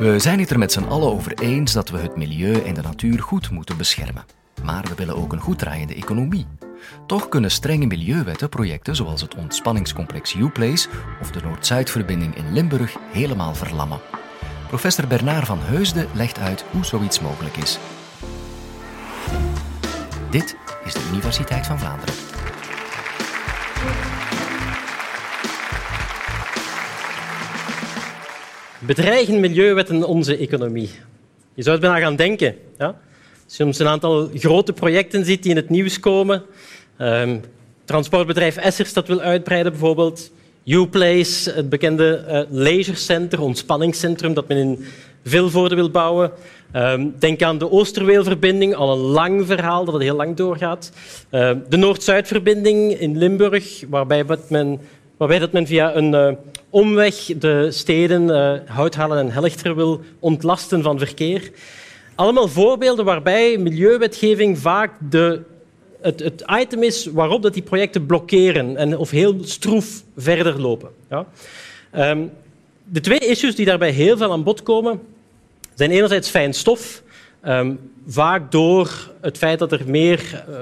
We zijn het er met z'n allen over eens dat we het milieu en de natuur goed moeten beschermen. Maar we willen ook een goed draaiende economie. Toch kunnen strenge milieuwetten projecten zoals het ontspanningscomplex U-Place of de Noord-Zuidverbinding in Limburg helemaal verlammen. Professor Bernard van Heusden legt uit hoe zoiets mogelijk is. Dit is de Universiteit van Vlaanderen. Bedreigen milieuwetten onze economie? Je zou het bijna gaan denken. Ja? Als je soms een aantal grote projecten ziet die in het nieuws komen. Um, transportbedrijf Essers dat wil uitbreiden bijvoorbeeld. U-Place, het bekende uh, leisurecenter, ontspanningscentrum dat men in Vilvoorde wil bouwen. Um, denk aan de Oosterweelverbinding, al een lang verhaal dat het heel lang doorgaat. Uh, de Noord-Zuidverbinding in Limburg, waarbij men, waarbij dat men via een uh, omweg de steden uh, Houthalen en Helchter wil ontlasten van verkeer. Allemaal voorbeelden waarbij milieuwetgeving vaak de, het, het, item is waarop dat die projecten blokkeren en, of heel stroef verder lopen. Ja. Um, de twee issues die daarbij heel veel aan bod komen, zijn enerzijds fijn stof. Um, vaak door het feit dat er meer uh,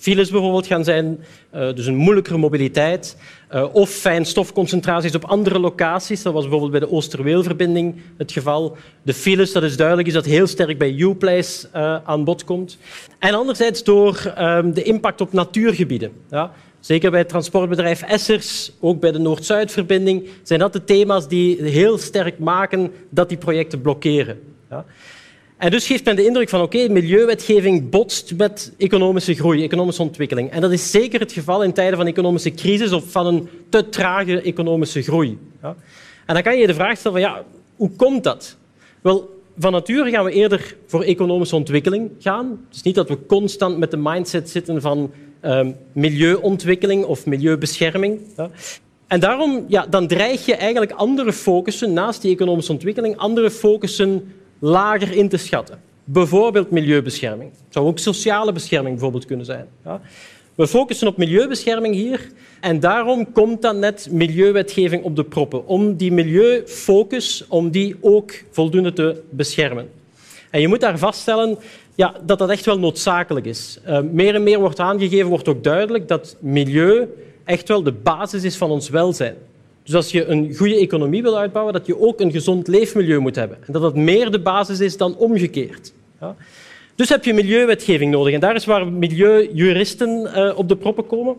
files bijvoorbeeld gaan zijn, uh, dus een moeilijkere mobiliteit. Uh, of fijnstofconcentraties op andere locaties. Dat was bijvoorbeeld bij de Oosterweelverbinding het geval. De files, dat is duidelijk, is dat heel sterk bij U-Place uh, aan bod komt. En anderzijds door um, de impact op natuurgebieden. Ja. Zeker bij het transportbedrijf Essers, ook bij de Noord-Zuidverbinding, zijn dat de thema's die heel sterk maken dat die projecten blokkeren. Ja. En dus geeft men de indruk van oké, milieuwetgeving botst met economische groei, economische ontwikkeling. En dat is zeker het geval in tijden van economische crisis of van een te trage economische groei. Ja. En dan kan je de vraag stellen van ja, hoe komt dat? Wel, van nature gaan we eerder voor economische ontwikkeling gaan. Het is niet dat we constant met de mindset zitten van um, milieuontwikkeling of milieubescherming. Ja. En daarom ja, dan dreig je eigenlijk andere focussen, naast die economische ontwikkeling, andere focussen lager in te schatten. Bijvoorbeeld milieubescherming. Het zou ook sociale bescherming bijvoorbeeld kunnen zijn. Ja. We focussen op milieubescherming hier en daarom komt dan net milieuwetgeving op de proppen. Om die milieufocus om die ook voldoende te beschermen. En je moet daar vaststellen ja, dat dat echt wel noodzakelijk is. Uh, meer en meer wordt aangegeven, wordt ook duidelijk dat milieu echt wel de basis is van ons welzijn. Dus als je een goede economie wil uitbouwen, dat je ook een gezond leefmilieu moet hebben. En dat dat meer de basis is dan omgekeerd. Ja. Dus heb je milieuwetgeving nodig. En daar is waar milieujuristen uh, op de proppen komen.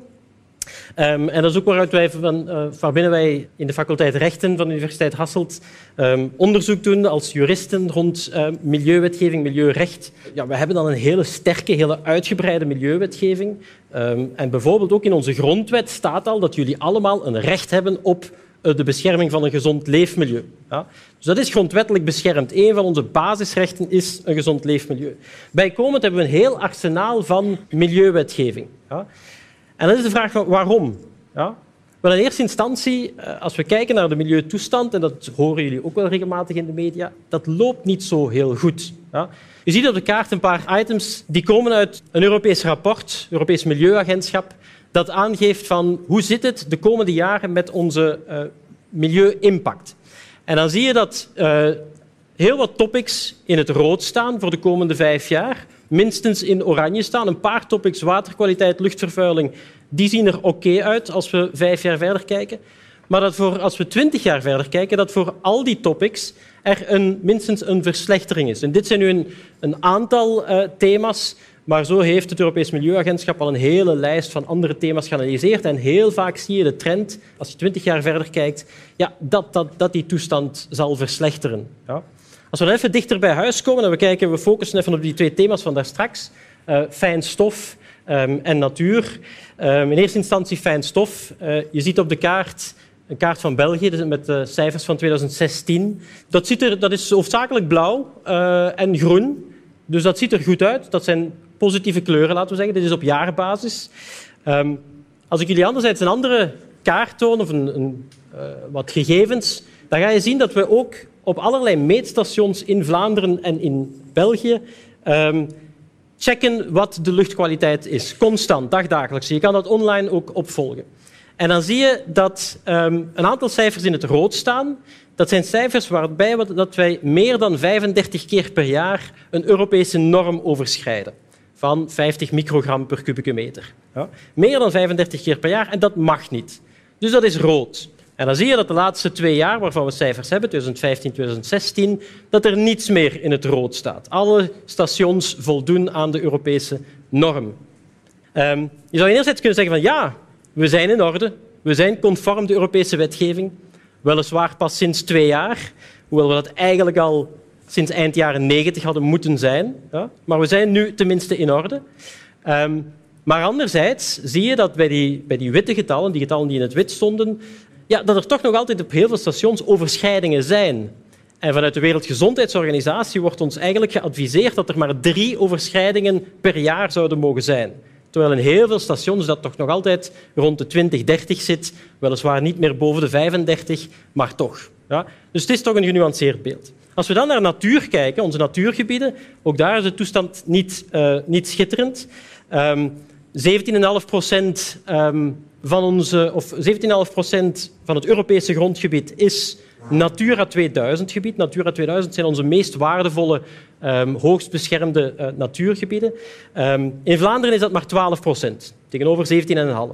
Um, en dat is ook waaruit wij van, uh, waarbinnen wij in de faculteit Rechten van de Universiteit Hasselt um, onderzoek doen als juristen rond uh, milieuwetgeving, milieurecht. Ja, we hebben dan een hele sterke, hele uitgebreide milieuwetgeving. En bijvoorbeeld ook in onze grondwet staat al dat jullie allemaal een recht hebben op de bescherming van een gezond leefmilieu. Ja? Dus dat is grondwettelijk beschermd. Een van onze basisrechten is een gezond leefmilieu. Bijkomend hebben we een heel arsenaal van milieuwetgeving. Ja? En dan is de vraag van waarom? Ja? In eerste instantie, eh, als we kijken naar de milieutoestand, en dat horen jullie ook wel regelmatig in de media, dat loopt niet zo heel goed. Ja? Je ziet op de kaart een paar items die komen uit een Europees rapport, Europees Milieuagentschap, dat aangeeft van hoe zit het de komende jaren met onze uh, milieu-impact. En dan zie je dat uh, heel wat topics in het rood staan voor de komende vijf jaar minstens in oranje staan. Een paar topics, waterkwaliteit, luchtvervuiling, die zien er oké uit als we vijf jaar verder kijken. Maar dat voor, als we twintig jaar verder kijken, dat voor al die topics er een, minstens een verslechtering is. En dit zijn nu een, een aantal uh, thema's, maar zo heeft het Europees Milieuagentschap al een hele lijst van andere thema's geanalyseerd. En heel vaak zie je de trend, als je twintig jaar verder kijkt, ja, dat, dat, dat die toestand zal verslechteren. Ja. Als we dan even dichter bij huis komen en we kijken, we focussen even op die twee thema's van daar straks. Uh, fijn stof um, en natuur. Um, in eerste instantie fijn stof. Uh, je ziet op de kaart een kaart van België dus met de cijfers van 2016. Dat, ziet er, dat is hoofdzakelijk blauw uh, en groen. Dus dat ziet er goed uit. Dat zijn positieve kleuren, laten we zeggen. Dit is op jaarbasis. Um, als ik jullie anderzijds een andere kaart toon of een, een, wat gegevens, dan ga je zien dat we ook op allerlei meetstations in Vlaanderen en in België um, checken wat de luchtkwaliteit is. Constant, dagdagelijks. Je kan dat online ook opvolgen. En dan zie je dat um, een aantal cijfers in het rood staan. Dat zijn cijfers waarbij we, dat wij meer dan 35 keer per jaar een Europese norm overschrijden van 50 microgram per kubieke meter. Ja. Meer dan 35 keer per jaar en dat mag niet. Dus dat is rood. En dan zie je dat de laatste twee jaar, waarvan we cijfers hebben, 2015, 2016, dat er niets meer in het rood staat. Alle stations voldoen aan de Europese norm. Um, je zou enerzijds kunnen zeggen van ja, we zijn in orde, we zijn conform de Europese wetgeving, weliswaar pas sinds twee jaar, hoewel we dat eigenlijk al sinds eind jaren 90 hadden moeten zijn. Ja? Maar we zijn nu tenminste in orde. Um, maar anderzijds zie je dat bij die, bij die witte getallen, die getallen die in het wit stonden, ja, dat er toch nog altijd op heel veel stations overschrijdingen zijn. En vanuit de Wereldgezondheidsorganisatie wordt ons eigenlijk geadviseerd dat er maar drie overschrijdingen per jaar zouden mogen zijn. Terwijl in heel veel stations dat toch nog altijd rond de 20, 30 zit. Weliswaar niet meer boven de 35, maar toch. Ja? Dus het is toch een genuanceerd beeld. Als we dan naar natuur kijken, onze natuurgebieden, ook daar is de toestand niet, uh, niet schitterend. Um, 17,5 procent um, van, onze, of 17,5 procent van het Europese grondgebied is Natura 2000 gebied. Natura 2000 zijn onze meest waardevolle, um, hoogst beschermde uh, natuurgebieden. In Vlaanderen is dat maar 12 procent, tegenover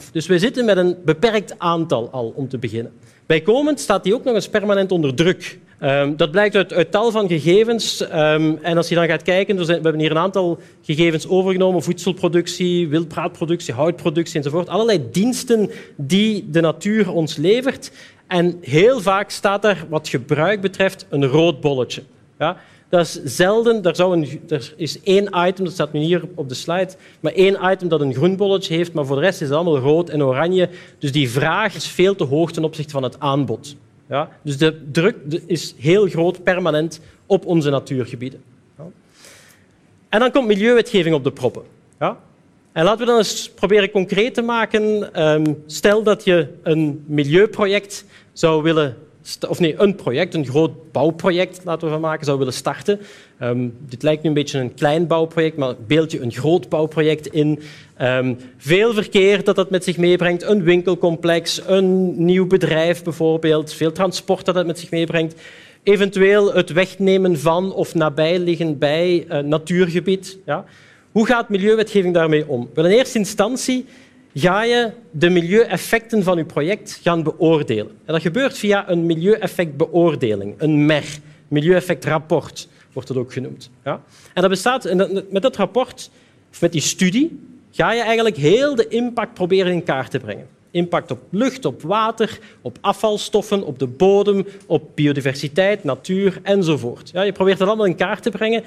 17,5. Dus we zitten met een beperkt aantal al om te beginnen. Bijkomend staat die ook nog eens permanent onder druk. Um, dat blijkt uit, tal van gegevens. Um, en als je dan gaat kijken, we hebben hier een aantal gegevens overgenomen. Voedselproductie, wildbraadproductie, houtproductie enzovoort. Allerlei diensten die de natuur ons levert. En heel vaak staat er, wat gebruik betreft, een rood bolletje. Ja? Dat is zelden. Er, zou een, er is één item, dat staat nu hier op de slide, maar één item dat een groen bolletje heeft, maar voor de rest is het allemaal rood en oranje. Dus die vraag is veel te hoog ten opzichte van het aanbod. Ja? Dus de druk is heel groot, permanent, op onze natuurgebieden. Ja? En dan komt milieuwetgeving op de proppen. Ja? En laten we dan eens proberen concreet te maken. Um, stel dat je een milieuproject zou willen of nee, een project, een groot bouwproject, laten we van maken, zou willen starten. Um, dit lijkt nu een beetje een klein bouwproject, maar beeld je een groot bouwproject in. Um, veel verkeer dat dat met zich meebrengt, een winkelcomplex, een nieuw bedrijf bijvoorbeeld, veel transport dat dat met zich meebrengt. Eventueel het wegnemen van of nabijliggend bij uh, natuurgebied. Ja. Hoe gaat milieuwetgeving daarmee om? Wel, in eerste instantie ga je de milieueffecten van je project gaan beoordelen. En dat gebeurt via een milieueffectbeoordeling, een MER, milieueffectrapport wordt het ook genoemd. Ja? En dat bestaat, en met dat rapport, met die studie, ga je eigenlijk heel de impact proberen in kaart te brengen. Impact op lucht, op water, op afvalstoffen, op de bodem, op biodiversiteit, natuur enzovoort. Ja, je probeert dat allemaal in kaart te brengen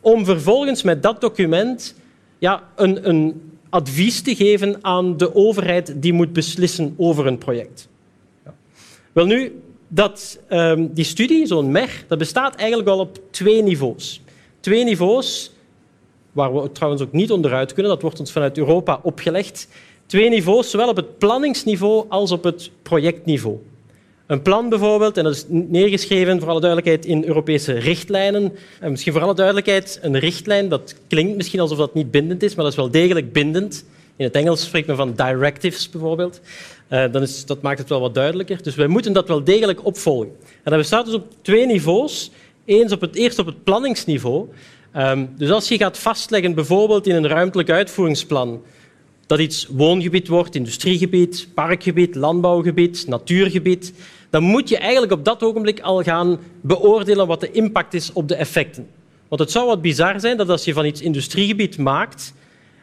om vervolgens met dat document ja, een, een advies te geven aan de overheid die moet beslissen over een project. Ja. Wel nu, dat, um, die studie, zo'n MER, dat bestaat eigenlijk al op twee niveaus. Twee niveaus, waar we trouwens ook niet onderuit kunnen, dat wordt ons vanuit Europa opgelegd. Twee niveaus, zowel op het planningsniveau als op het projectniveau. Een plan bijvoorbeeld, en dat is neergeschreven voor alle duidelijkheid in Europese richtlijnen. En misschien voor alle duidelijkheid, een richtlijn, dat klinkt misschien alsof dat niet bindend is, maar dat is wel degelijk bindend. In het Engels spreekt men van directives bijvoorbeeld. Uh, dan is, dat maakt het wel wat duidelijker. Dus wij moeten dat wel degelijk opvolgen. En dat bestaat dus op twee niveaus. Eens op het, eerst op het planningsniveau. Um, dus als je gaat vastleggen, bijvoorbeeld in een ruimtelijk uitvoeringsplan, dat iets woongebied wordt, industriegebied, parkgebied, landbouwgebied, natuurgebied, dan moet je eigenlijk op dat ogenblik al gaan beoordelen wat de impact is op de effecten. Want het zou wat bizar zijn dat als je van iets industriegebied maakt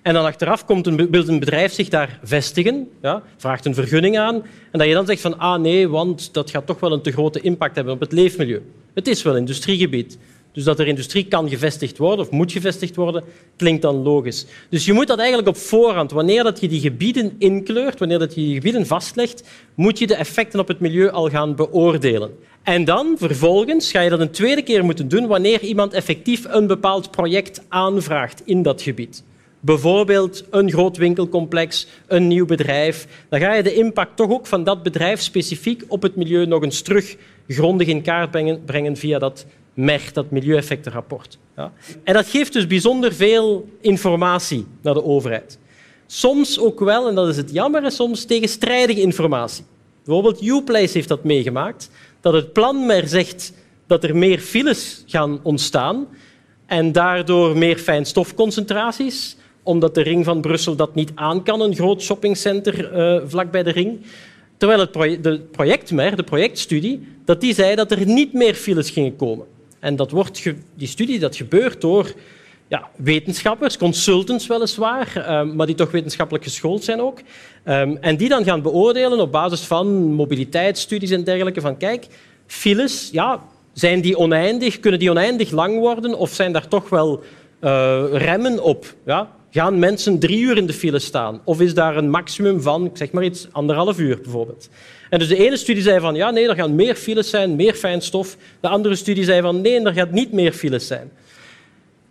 en dan achteraf komt een, wil bedrijf zich daar vestigen, ja, vraagt een vergunning aan, en dat je dan zegt van ah nee, want dat gaat toch wel een te grote impact hebben op het leefmilieu. Het is wel industriegebied. Dus dat er industrie kan gevestigd worden of moet gevestigd worden, klinkt dan logisch. Dus je moet dat eigenlijk op voorhand, wanneer dat je die gebieden inkleurt, wanneer dat je die gebieden vastlegt, moet je de effecten op het milieu al gaan beoordelen. En dan vervolgens ga je dat een tweede keer moeten doen wanneer iemand effectief een bepaald project aanvraagt in dat gebied. Bijvoorbeeld een groot winkelcomplex, een nieuw bedrijf. Dan ga je de impact toch ook van dat bedrijf specifiek op het milieu nog eens terug grondig in kaart brengen, brengen via dat MER, dat milieueffectenrapport. Ja. En dat geeft dus bijzonder veel informatie naar de overheid. soms ook wel, en dat is het jammer, soms tegenstrijdige informatie. Bijvoorbeeld Uplace heeft dat meegemaakt, dat het plan maar zegt dat er meer files gaan ontstaan en daardoor meer fijnstofconcentraties, omdat de ring van Brussel dat niet aan kan, een groot shoppingcenter uh, vlak bij de ring. Terwijl het project, de projectmer, de projectstudie, dat die zei dat er niet meer files gingen komen. En dat wordt die studie dat gebeurt door ja, wetenschappers, consultants weliswaar, uh, maar die toch wetenschappelijk geschoold zijn ook. Um, en die dan gaan beoordelen op basis van mobiliteitsstudies en dergelijke. Van kijk, files, ja, zijn die oneindig? Kunnen die oneindig lang worden? Of zijn daar toch wel uh, remmen op? Ja? Gaan mensen drie uur in de file staan? Of is daar een maximum van, zeg maar iets, anderhalf uur bijvoorbeeld? En dus de ene studie zei van ja, nee, er gaan meer files zijn, meer fijnstof. De andere studie zei van nee, er gaat niet meer files zijn.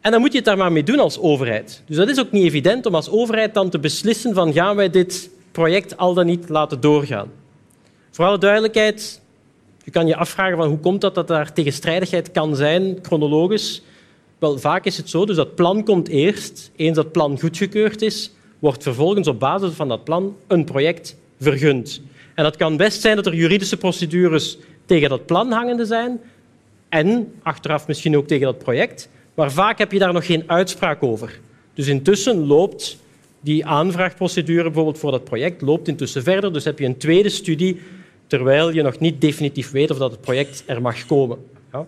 En dan moet je het daar maar mee doen als overheid. Dus dat is ook niet evident om als overheid dan te beslissen van gaan wij dit project al dan niet laten doorgaan. Voor alle duidelijkheid, je kan je afvragen van hoe komt dat dat daar tegenstrijdigheid kan zijn, chronologisch. Wel, vaak is het zo, dus dat plan komt eerst. Eens dat plan goedgekeurd is, wordt vervolgens op basis van dat plan een project vergund. En dat kan best zijn dat er juridische procedures tegen dat plan hangende zijn en achteraf misschien ook tegen dat project, maar vaak heb je daar nog geen uitspraak over. Dus intussen loopt die aanvraagprocedure bijvoorbeeld voor dat project loopt intussen verder. Dus heb je een tweede studie terwijl je nog niet definitief weet of dat het project er mag komen. Ja.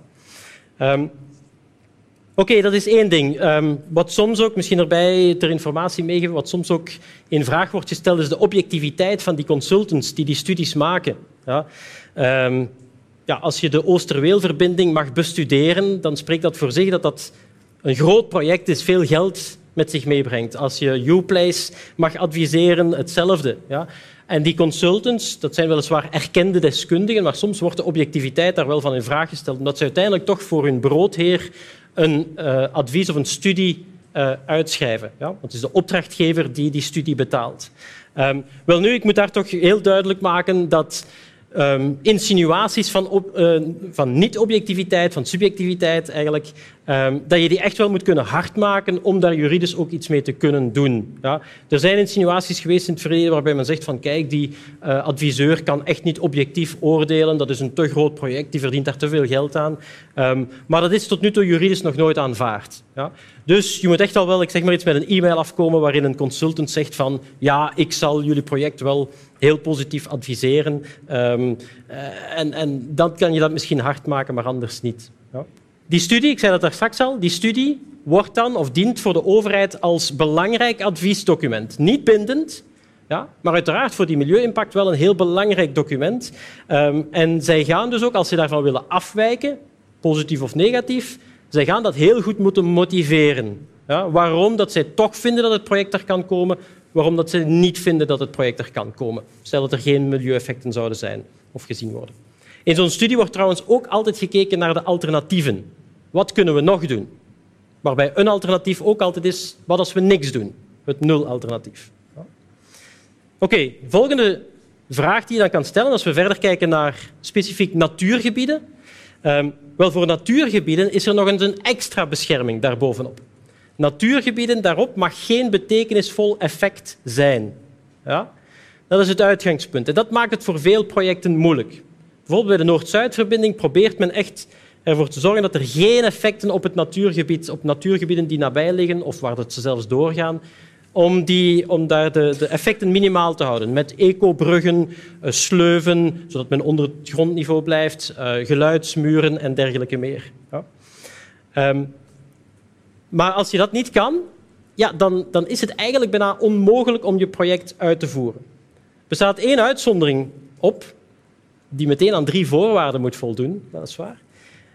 Um, Oké, dat is één ding. Um, wat soms ook, misschien erbij ter informatie meegeven, wat soms ook in vraag wordt gesteld, is de objectiviteit van die consultants die die studies maken. Ja. Um, ja, als je de Oosterweelverbinding mag bestuderen, dan spreekt dat voor zich dat dat een groot project is, veel geld met zich meebrengt. Als je Uplace mag adviseren, hetzelfde. Ja. En die consultants, dat zijn weliswaar erkende deskundigen, maar soms wordt de objectiviteit daar wel van in vraag gesteld, omdat ze uiteindelijk toch voor hun broodheer een uh, advies of een studie uh, uitschrijven. Ja? Want het is de opdrachtgever die die studie betaalt. Um, wel nu, ik moet daar toch heel duidelijk maken dat um, insinuaties van, uh, van niet-objectiviteit, van subjectiviteit eigenlijk, um, dat je die echt wel moet kunnen hardmaken om daar juridisch ook iets mee te kunnen doen. Ja? Er zijn insinuaties geweest in het verleden waarbij men zegt van kijk, die uh, adviseur kan echt niet objectief oordelen, dat is een te groot project, die verdient daar te veel geld aan. Um, maar dat is tot nu toe juridisch nog nooit aanvaard. Ja? Dus je moet echt al wel, ik zeg maar iets met een e-mail afkomen waarin een consultant zegt van ja, ik zal jullie project wel heel positief adviseren. Um, en, en dan kan je dat misschien hard maken, maar anders niet. Ja. Die studie, ik zei dat daar straks al, die studie wordt dan of dient voor de overheid als belangrijk adviesdocument. Niet bindend, ja, maar uiteraard voor die milieu-impact wel een heel belangrijk document. Um, en zij gaan dus ook, als ze daarvan willen afwijken, positief of negatief, zij gaan dat heel goed moeten motiveren. Ja, waarom dat zij toch vinden dat het project er kan komen, waarom dat ze niet vinden dat het project er kan komen. Stel dat er geen milieueffecten zouden zijn of gezien worden. In zo'n studie wordt trouwens ook altijd gekeken naar de alternatieven. Wat kunnen we nog doen? Waarbij een alternatief ook altijd is, wat als we niks doen? Het nul-alternatief. Oké, volgende vraag die je dan kan stellen als we verder kijken naar specifiek natuurgebieden. Um, wel, voor natuurgebieden is er nog eens een extra bescherming daarbovenop. Natuurgebieden, daarop mag geen betekenisvol effect zijn. Ja? Dat is het uitgangspunt. En dat maakt het voor veel projecten moeilijk. Bijvoorbeeld bij de Noord-Zuidverbinding probeert men echt ervoor te zorgen dat er geen effecten op het natuurgebied, op natuurgebieden die nabij liggen of waar ze zelfs doorgaan, om, die, om daar de, de, effecten minimaal te houden. Met ecobruggen, uh, sleuven, zodat men onder het grondniveau blijft, uh, geluidsmuren en dergelijke meer. Ja. Um, maar als je dat niet kan, ja, dan, dan is het eigenlijk bijna onmogelijk om je project uit te voeren. Er bestaat één uitzondering op, die meteen aan drie voorwaarden moet voldoen, dat is waar.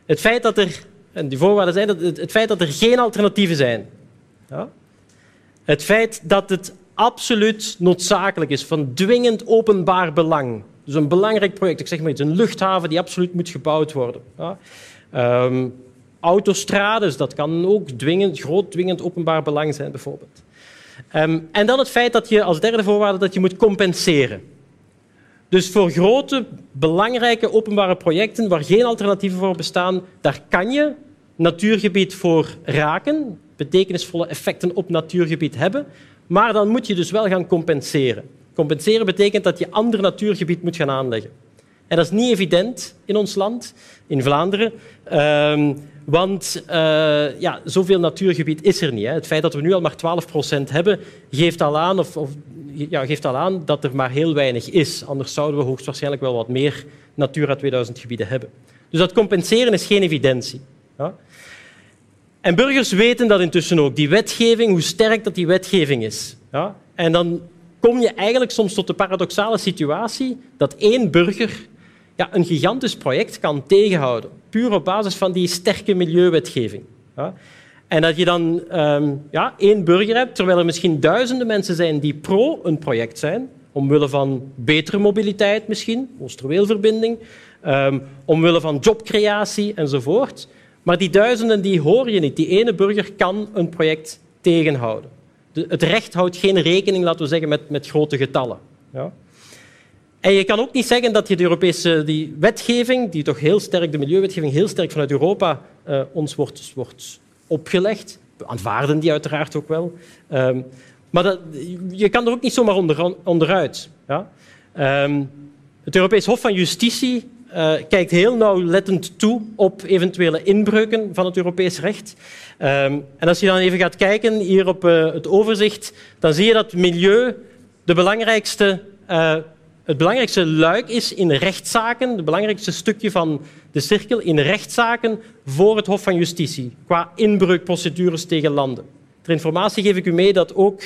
Het feit dat er, en die voorwaarden zijn het, feit dat er geen alternatieven zijn. Ja? Het feit dat het absoluut noodzakelijk is, van dwingend openbaar belang. Dus een belangrijk project, ik zeg maar iets, een luchthaven die absoluut moet gebouwd worden. Ja? Um, autostrades, dat kan ook dwingend, groot dwingend openbaar belang zijn, bijvoorbeeld. Um, en dan het feit dat je als derde voorwaarde dat je moet compenseren. Dus voor grote, belangrijke openbare projecten waar geen alternatieven voor bestaan, daar kan je natuurgebied voor raken, betekenisvolle effecten op natuurgebied hebben, Maar dan moet je dus wel gaan compenseren. Compenseren betekent dat je ander natuurgebied moet gaan aanleggen. En dat is niet evident in ons land, in Vlaanderen. Ehm, want uh, ja, zoveel natuurgebied is er niet. Hè. Het feit dat we nu al maar 12 procent hebben, geeft al, aan, of, of, ja, geeft al aan dat er maar heel weinig is. Anders zouden we hoogstwaarschijnlijk wel wat meer Natura 2000 gebieden hebben. Dus dat compenseren is geen evidentie. Ja. En burgers weten dat intussen ook, die wetgeving, hoe sterk dat die wetgeving is. Ja. En dan kom je eigenlijk soms tot de paradoxale situatie dat één burger ja, een gigantisch project kan tegenhouden, puur op basis van die sterke milieuwetgeving. Ja. En dat je dan um, ja, één burger hebt, terwijl er misschien duizenden mensen zijn die pro een project zijn, omwille van betere mobiliteit misschien, Oosterweelverbinding, um, omwille van jobcreatie enzovoort. Maar die duizenden die hoor je niet. Die ene burger kan een project tegenhouden. De, het recht houdt geen rekening, laten we zeggen, met, met grote getallen. Ja. En je kan ook niet zeggen dat je de Europese die wetgeving, die toch heel sterk, de milieuwetgeving, heel sterk vanuit Europa uh, ons wordt, wordt opgelegd. We aanvaarden die uiteraard ook wel. Um, maar dat, je kan er ook niet zomaar onder, onderuit. Ja? Um, het Europees Hof van Justitie uh, kijkt heel nauwlettend toe op eventuele inbreuken van het Europees recht. Um, en als je dan even gaat kijken hier op uh, het overzicht, dan zie je dat milieu de belangrijkste uh, het belangrijkste luik is in rechtszaken, het belangrijkste stukje van de cirkel in rechtszaken voor het Hof van Justitie, qua inbreukprocedures tegen landen. Ter informatie geef ik u mee dat ook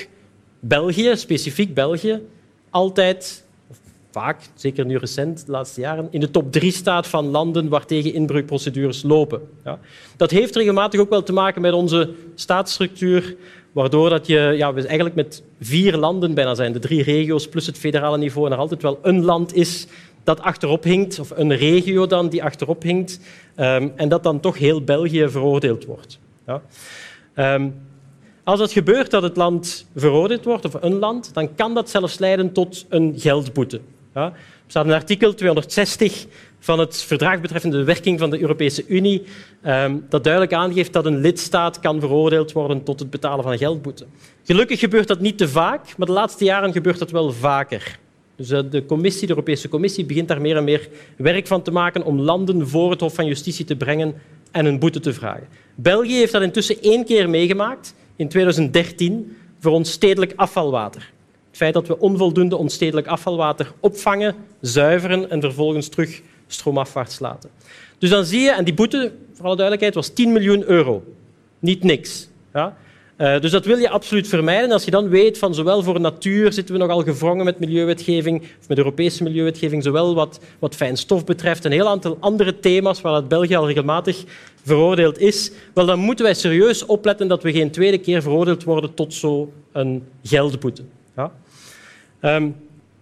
België, specifiek België, altijd, of vaak, zeker nu recent, de laatste jaren, in de top drie staat van landen waartegen inbreukprocedures lopen. Ja. Dat heeft regelmatig ook wel te maken met onze staatsstructuur, waardoor dat je ja, we eigenlijk met vier landen bijna zijn, de drie regio's plus het federale niveau, en er altijd wel een land is dat achterop hinkt, of een regio dan die achterop hinkt, um, en dat dan toch heel België veroordeeld wordt. Ja. Um, als het gebeurt dat het land veroordeeld wordt, of een land, dan kan dat zelfs leiden tot een geldboete. Ja. Er staat een artikel 260 van het verdrag betreffende de werking van de Europese Unie, um, dat duidelijk aangeeft dat een lidstaat kan veroordeeld worden tot het betalen van een geldboete. Gelukkig gebeurt dat niet te vaak, maar de laatste jaren gebeurt dat wel vaker. Dus uh, de, commissie, Europese Commissie begint daar meer en meer werk van te maken om landen voor het Hof van Justitie te brengen en een boete te vragen. België heeft dat intussen één keer meegemaakt, in 2013, voor ons stedelijk afvalwater. Het feit dat we onvoldoende onstedelijk afvalwater opvangen, zuiveren en vervolgens terug stroomafwaarts laten. Dus dan zie je, en die boete, voor alle duidelijkheid, was 10 miljoen euro. Niet niks. Ja? Uh, dus dat wil je absoluut vermijden. Als je dan weet van zowel voor natuur zitten we nogal gevrongen met milieuwetgeving, of met Europese milieuwetgeving, zowel wat, wat fijn stof betreft, een heel aantal andere thema's waar het België al regelmatig veroordeeld is, wel, dan moeten wij serieus opletten dat we geen tweede keer veroordeeld worden tot zo'n geldboete. Ja? Um,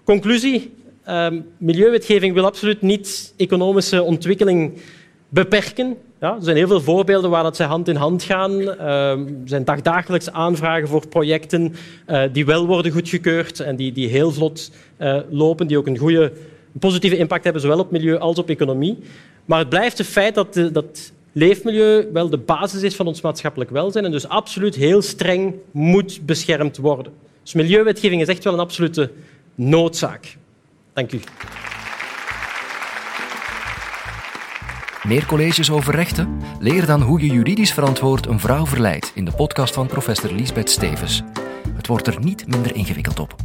conclusie. Um, milieuwetgeving wil absoluut niet economische ontwikkeling beperken. Ja, er zijn heel veel voorbeelden waar dat zij hand in hand gaan. Uh, er zijn dagdagelijks aanvragen voor projecten uh, die wel worden goedgekeurd en die, die heel vlot uh, lopen, die ook een goede positieve impact hebben, zowel op milieu als op economie. Maar het blijft het feit dat, dat leefmilieu wel de basis is van ons maatschappelijk welzijn en dus absoluut heel streng moet beschermd worden. Dus milieuwetgeving is echt wel een absolute noodzaak. Dank u. Meer colleges over rechten? Leer dan hoe je juridisch verantwoord een vrouw verleidt in de podcast van professor Lisbeth Stevens. Het wordt er niet minder ingewikkeld op.